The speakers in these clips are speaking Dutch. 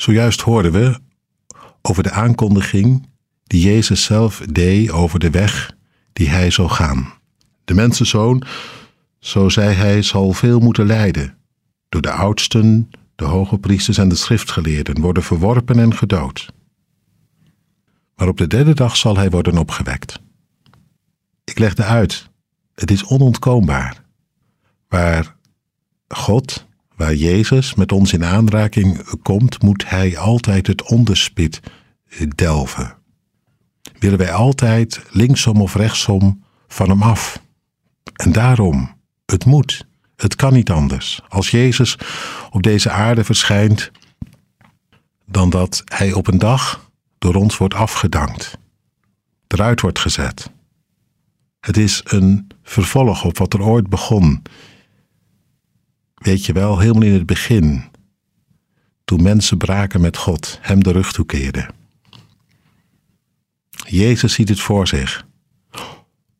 Zojuist hoorden we over de aankondiging die Jezus zelf deed over de weg die hij zou gaan. De mensenzoon, zo zei hij, zal veel moeten lijden. Door de oudsten, de hoge priesters en de schriftgeleerden worden verworpen en gedood. Maar op de derde dag zal hij worden opgewekt. Ik legde uit, het is onontkoombaar. Waar God, waar Jezus met ons in aanraking komt, moet hij altijd het onderspit delven. Willen wij altijd linksom of rechtsom van hem af. En daarom, het moet, het kan niet anders. Als Jezus op deze aarde verschijnt, dan dat hij op een dag door ons wordt afgedankt, eruit wordt gezet. Het is een vervolg op wat er ooit begon. Weet je wel, helemaal in het begin, toen mensen braken met God, hem de rug toekeerden. Jezus ziet het voor zich.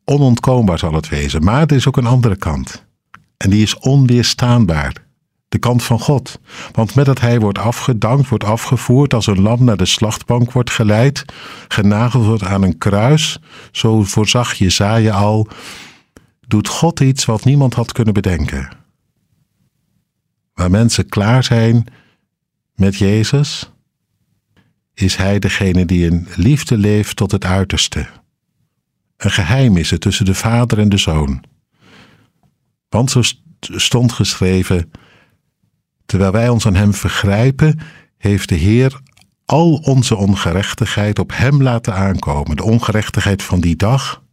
Onontkoombaar zal het wezen, maar er is ook een andere kant. En die is onweerstaanbaar. De kant van God. Want met dat hij wordt afgedankt, wordt afgevoerd, als een lam naar de slachtbank wordt geleid, genageld wordt aan een kruis, zo voorzag Jezaja al, doet God iets wat niemand had kunnen bedenken. Waar mensen klaar zijn met Jezus, is Hij degene die in liefde leeft tot het uiterste. Een geheim is het tussen de Vader en de Zoon. Want zo stond geschreven: Terwijl wij ons aan Hem vergrijpen, heeft de Heer al onze ongerechtigheid op Hem laten aankomen. De ongerechtigheid van die dag,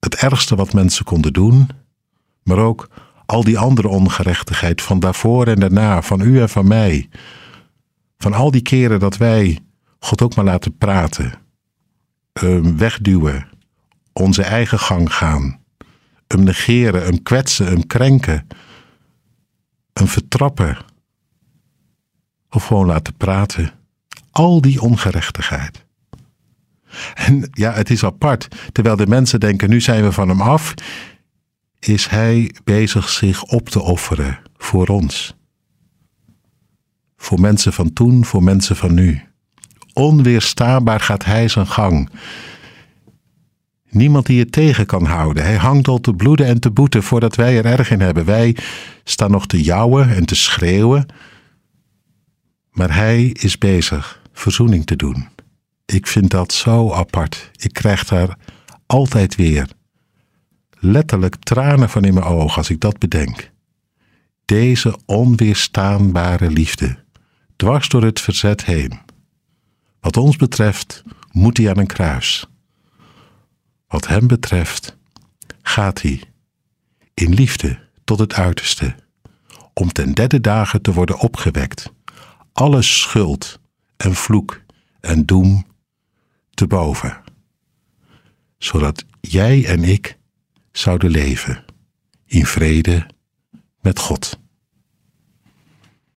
het ergste wat mensen konden doen, maar ook al die andere ongerechtigheid van daarvoor en daarna, van u en van mij. Van al die keren dat wij God ook maar laten praten, hem wegduwen, onze eigen gang gaan, hem negeren, hem kwetsen, hem krenken, hem vertrappen of gewoon laten praten. Al die ongerechtigheid. En ja, het is apart. Terwijl de mensen denken, nu zijn we van hem af, is hij bezig zich op te offeren voor ons. Voor mensen van toen, voor mensen van nu. Onweerstaanbaar gaat hij zijn gang. Niemand die het tegen kan houden. Hij hangt al te bloeden en te boeten voordat wij er erg in hebben. Wij staan nog te jouwen en te schreeuwen. Maar hij is bezig verzoening te doen. Ik vind dat zo apart. Ik krijg daar altijd weer letterlijk tranen van in mijn ogen als ik dat bedenk. Deze onweerstaanbare liefde, dwars door het verzet heen. Wat ons betreft moet hij aan een kruis. Wat hem betreft gaat hij in liefde tot het uiterste, om ten derde dagen te worden opgewekt, alle schuld en vloek en doem te boven, zodat jij en ik zouden leven in vrede met God.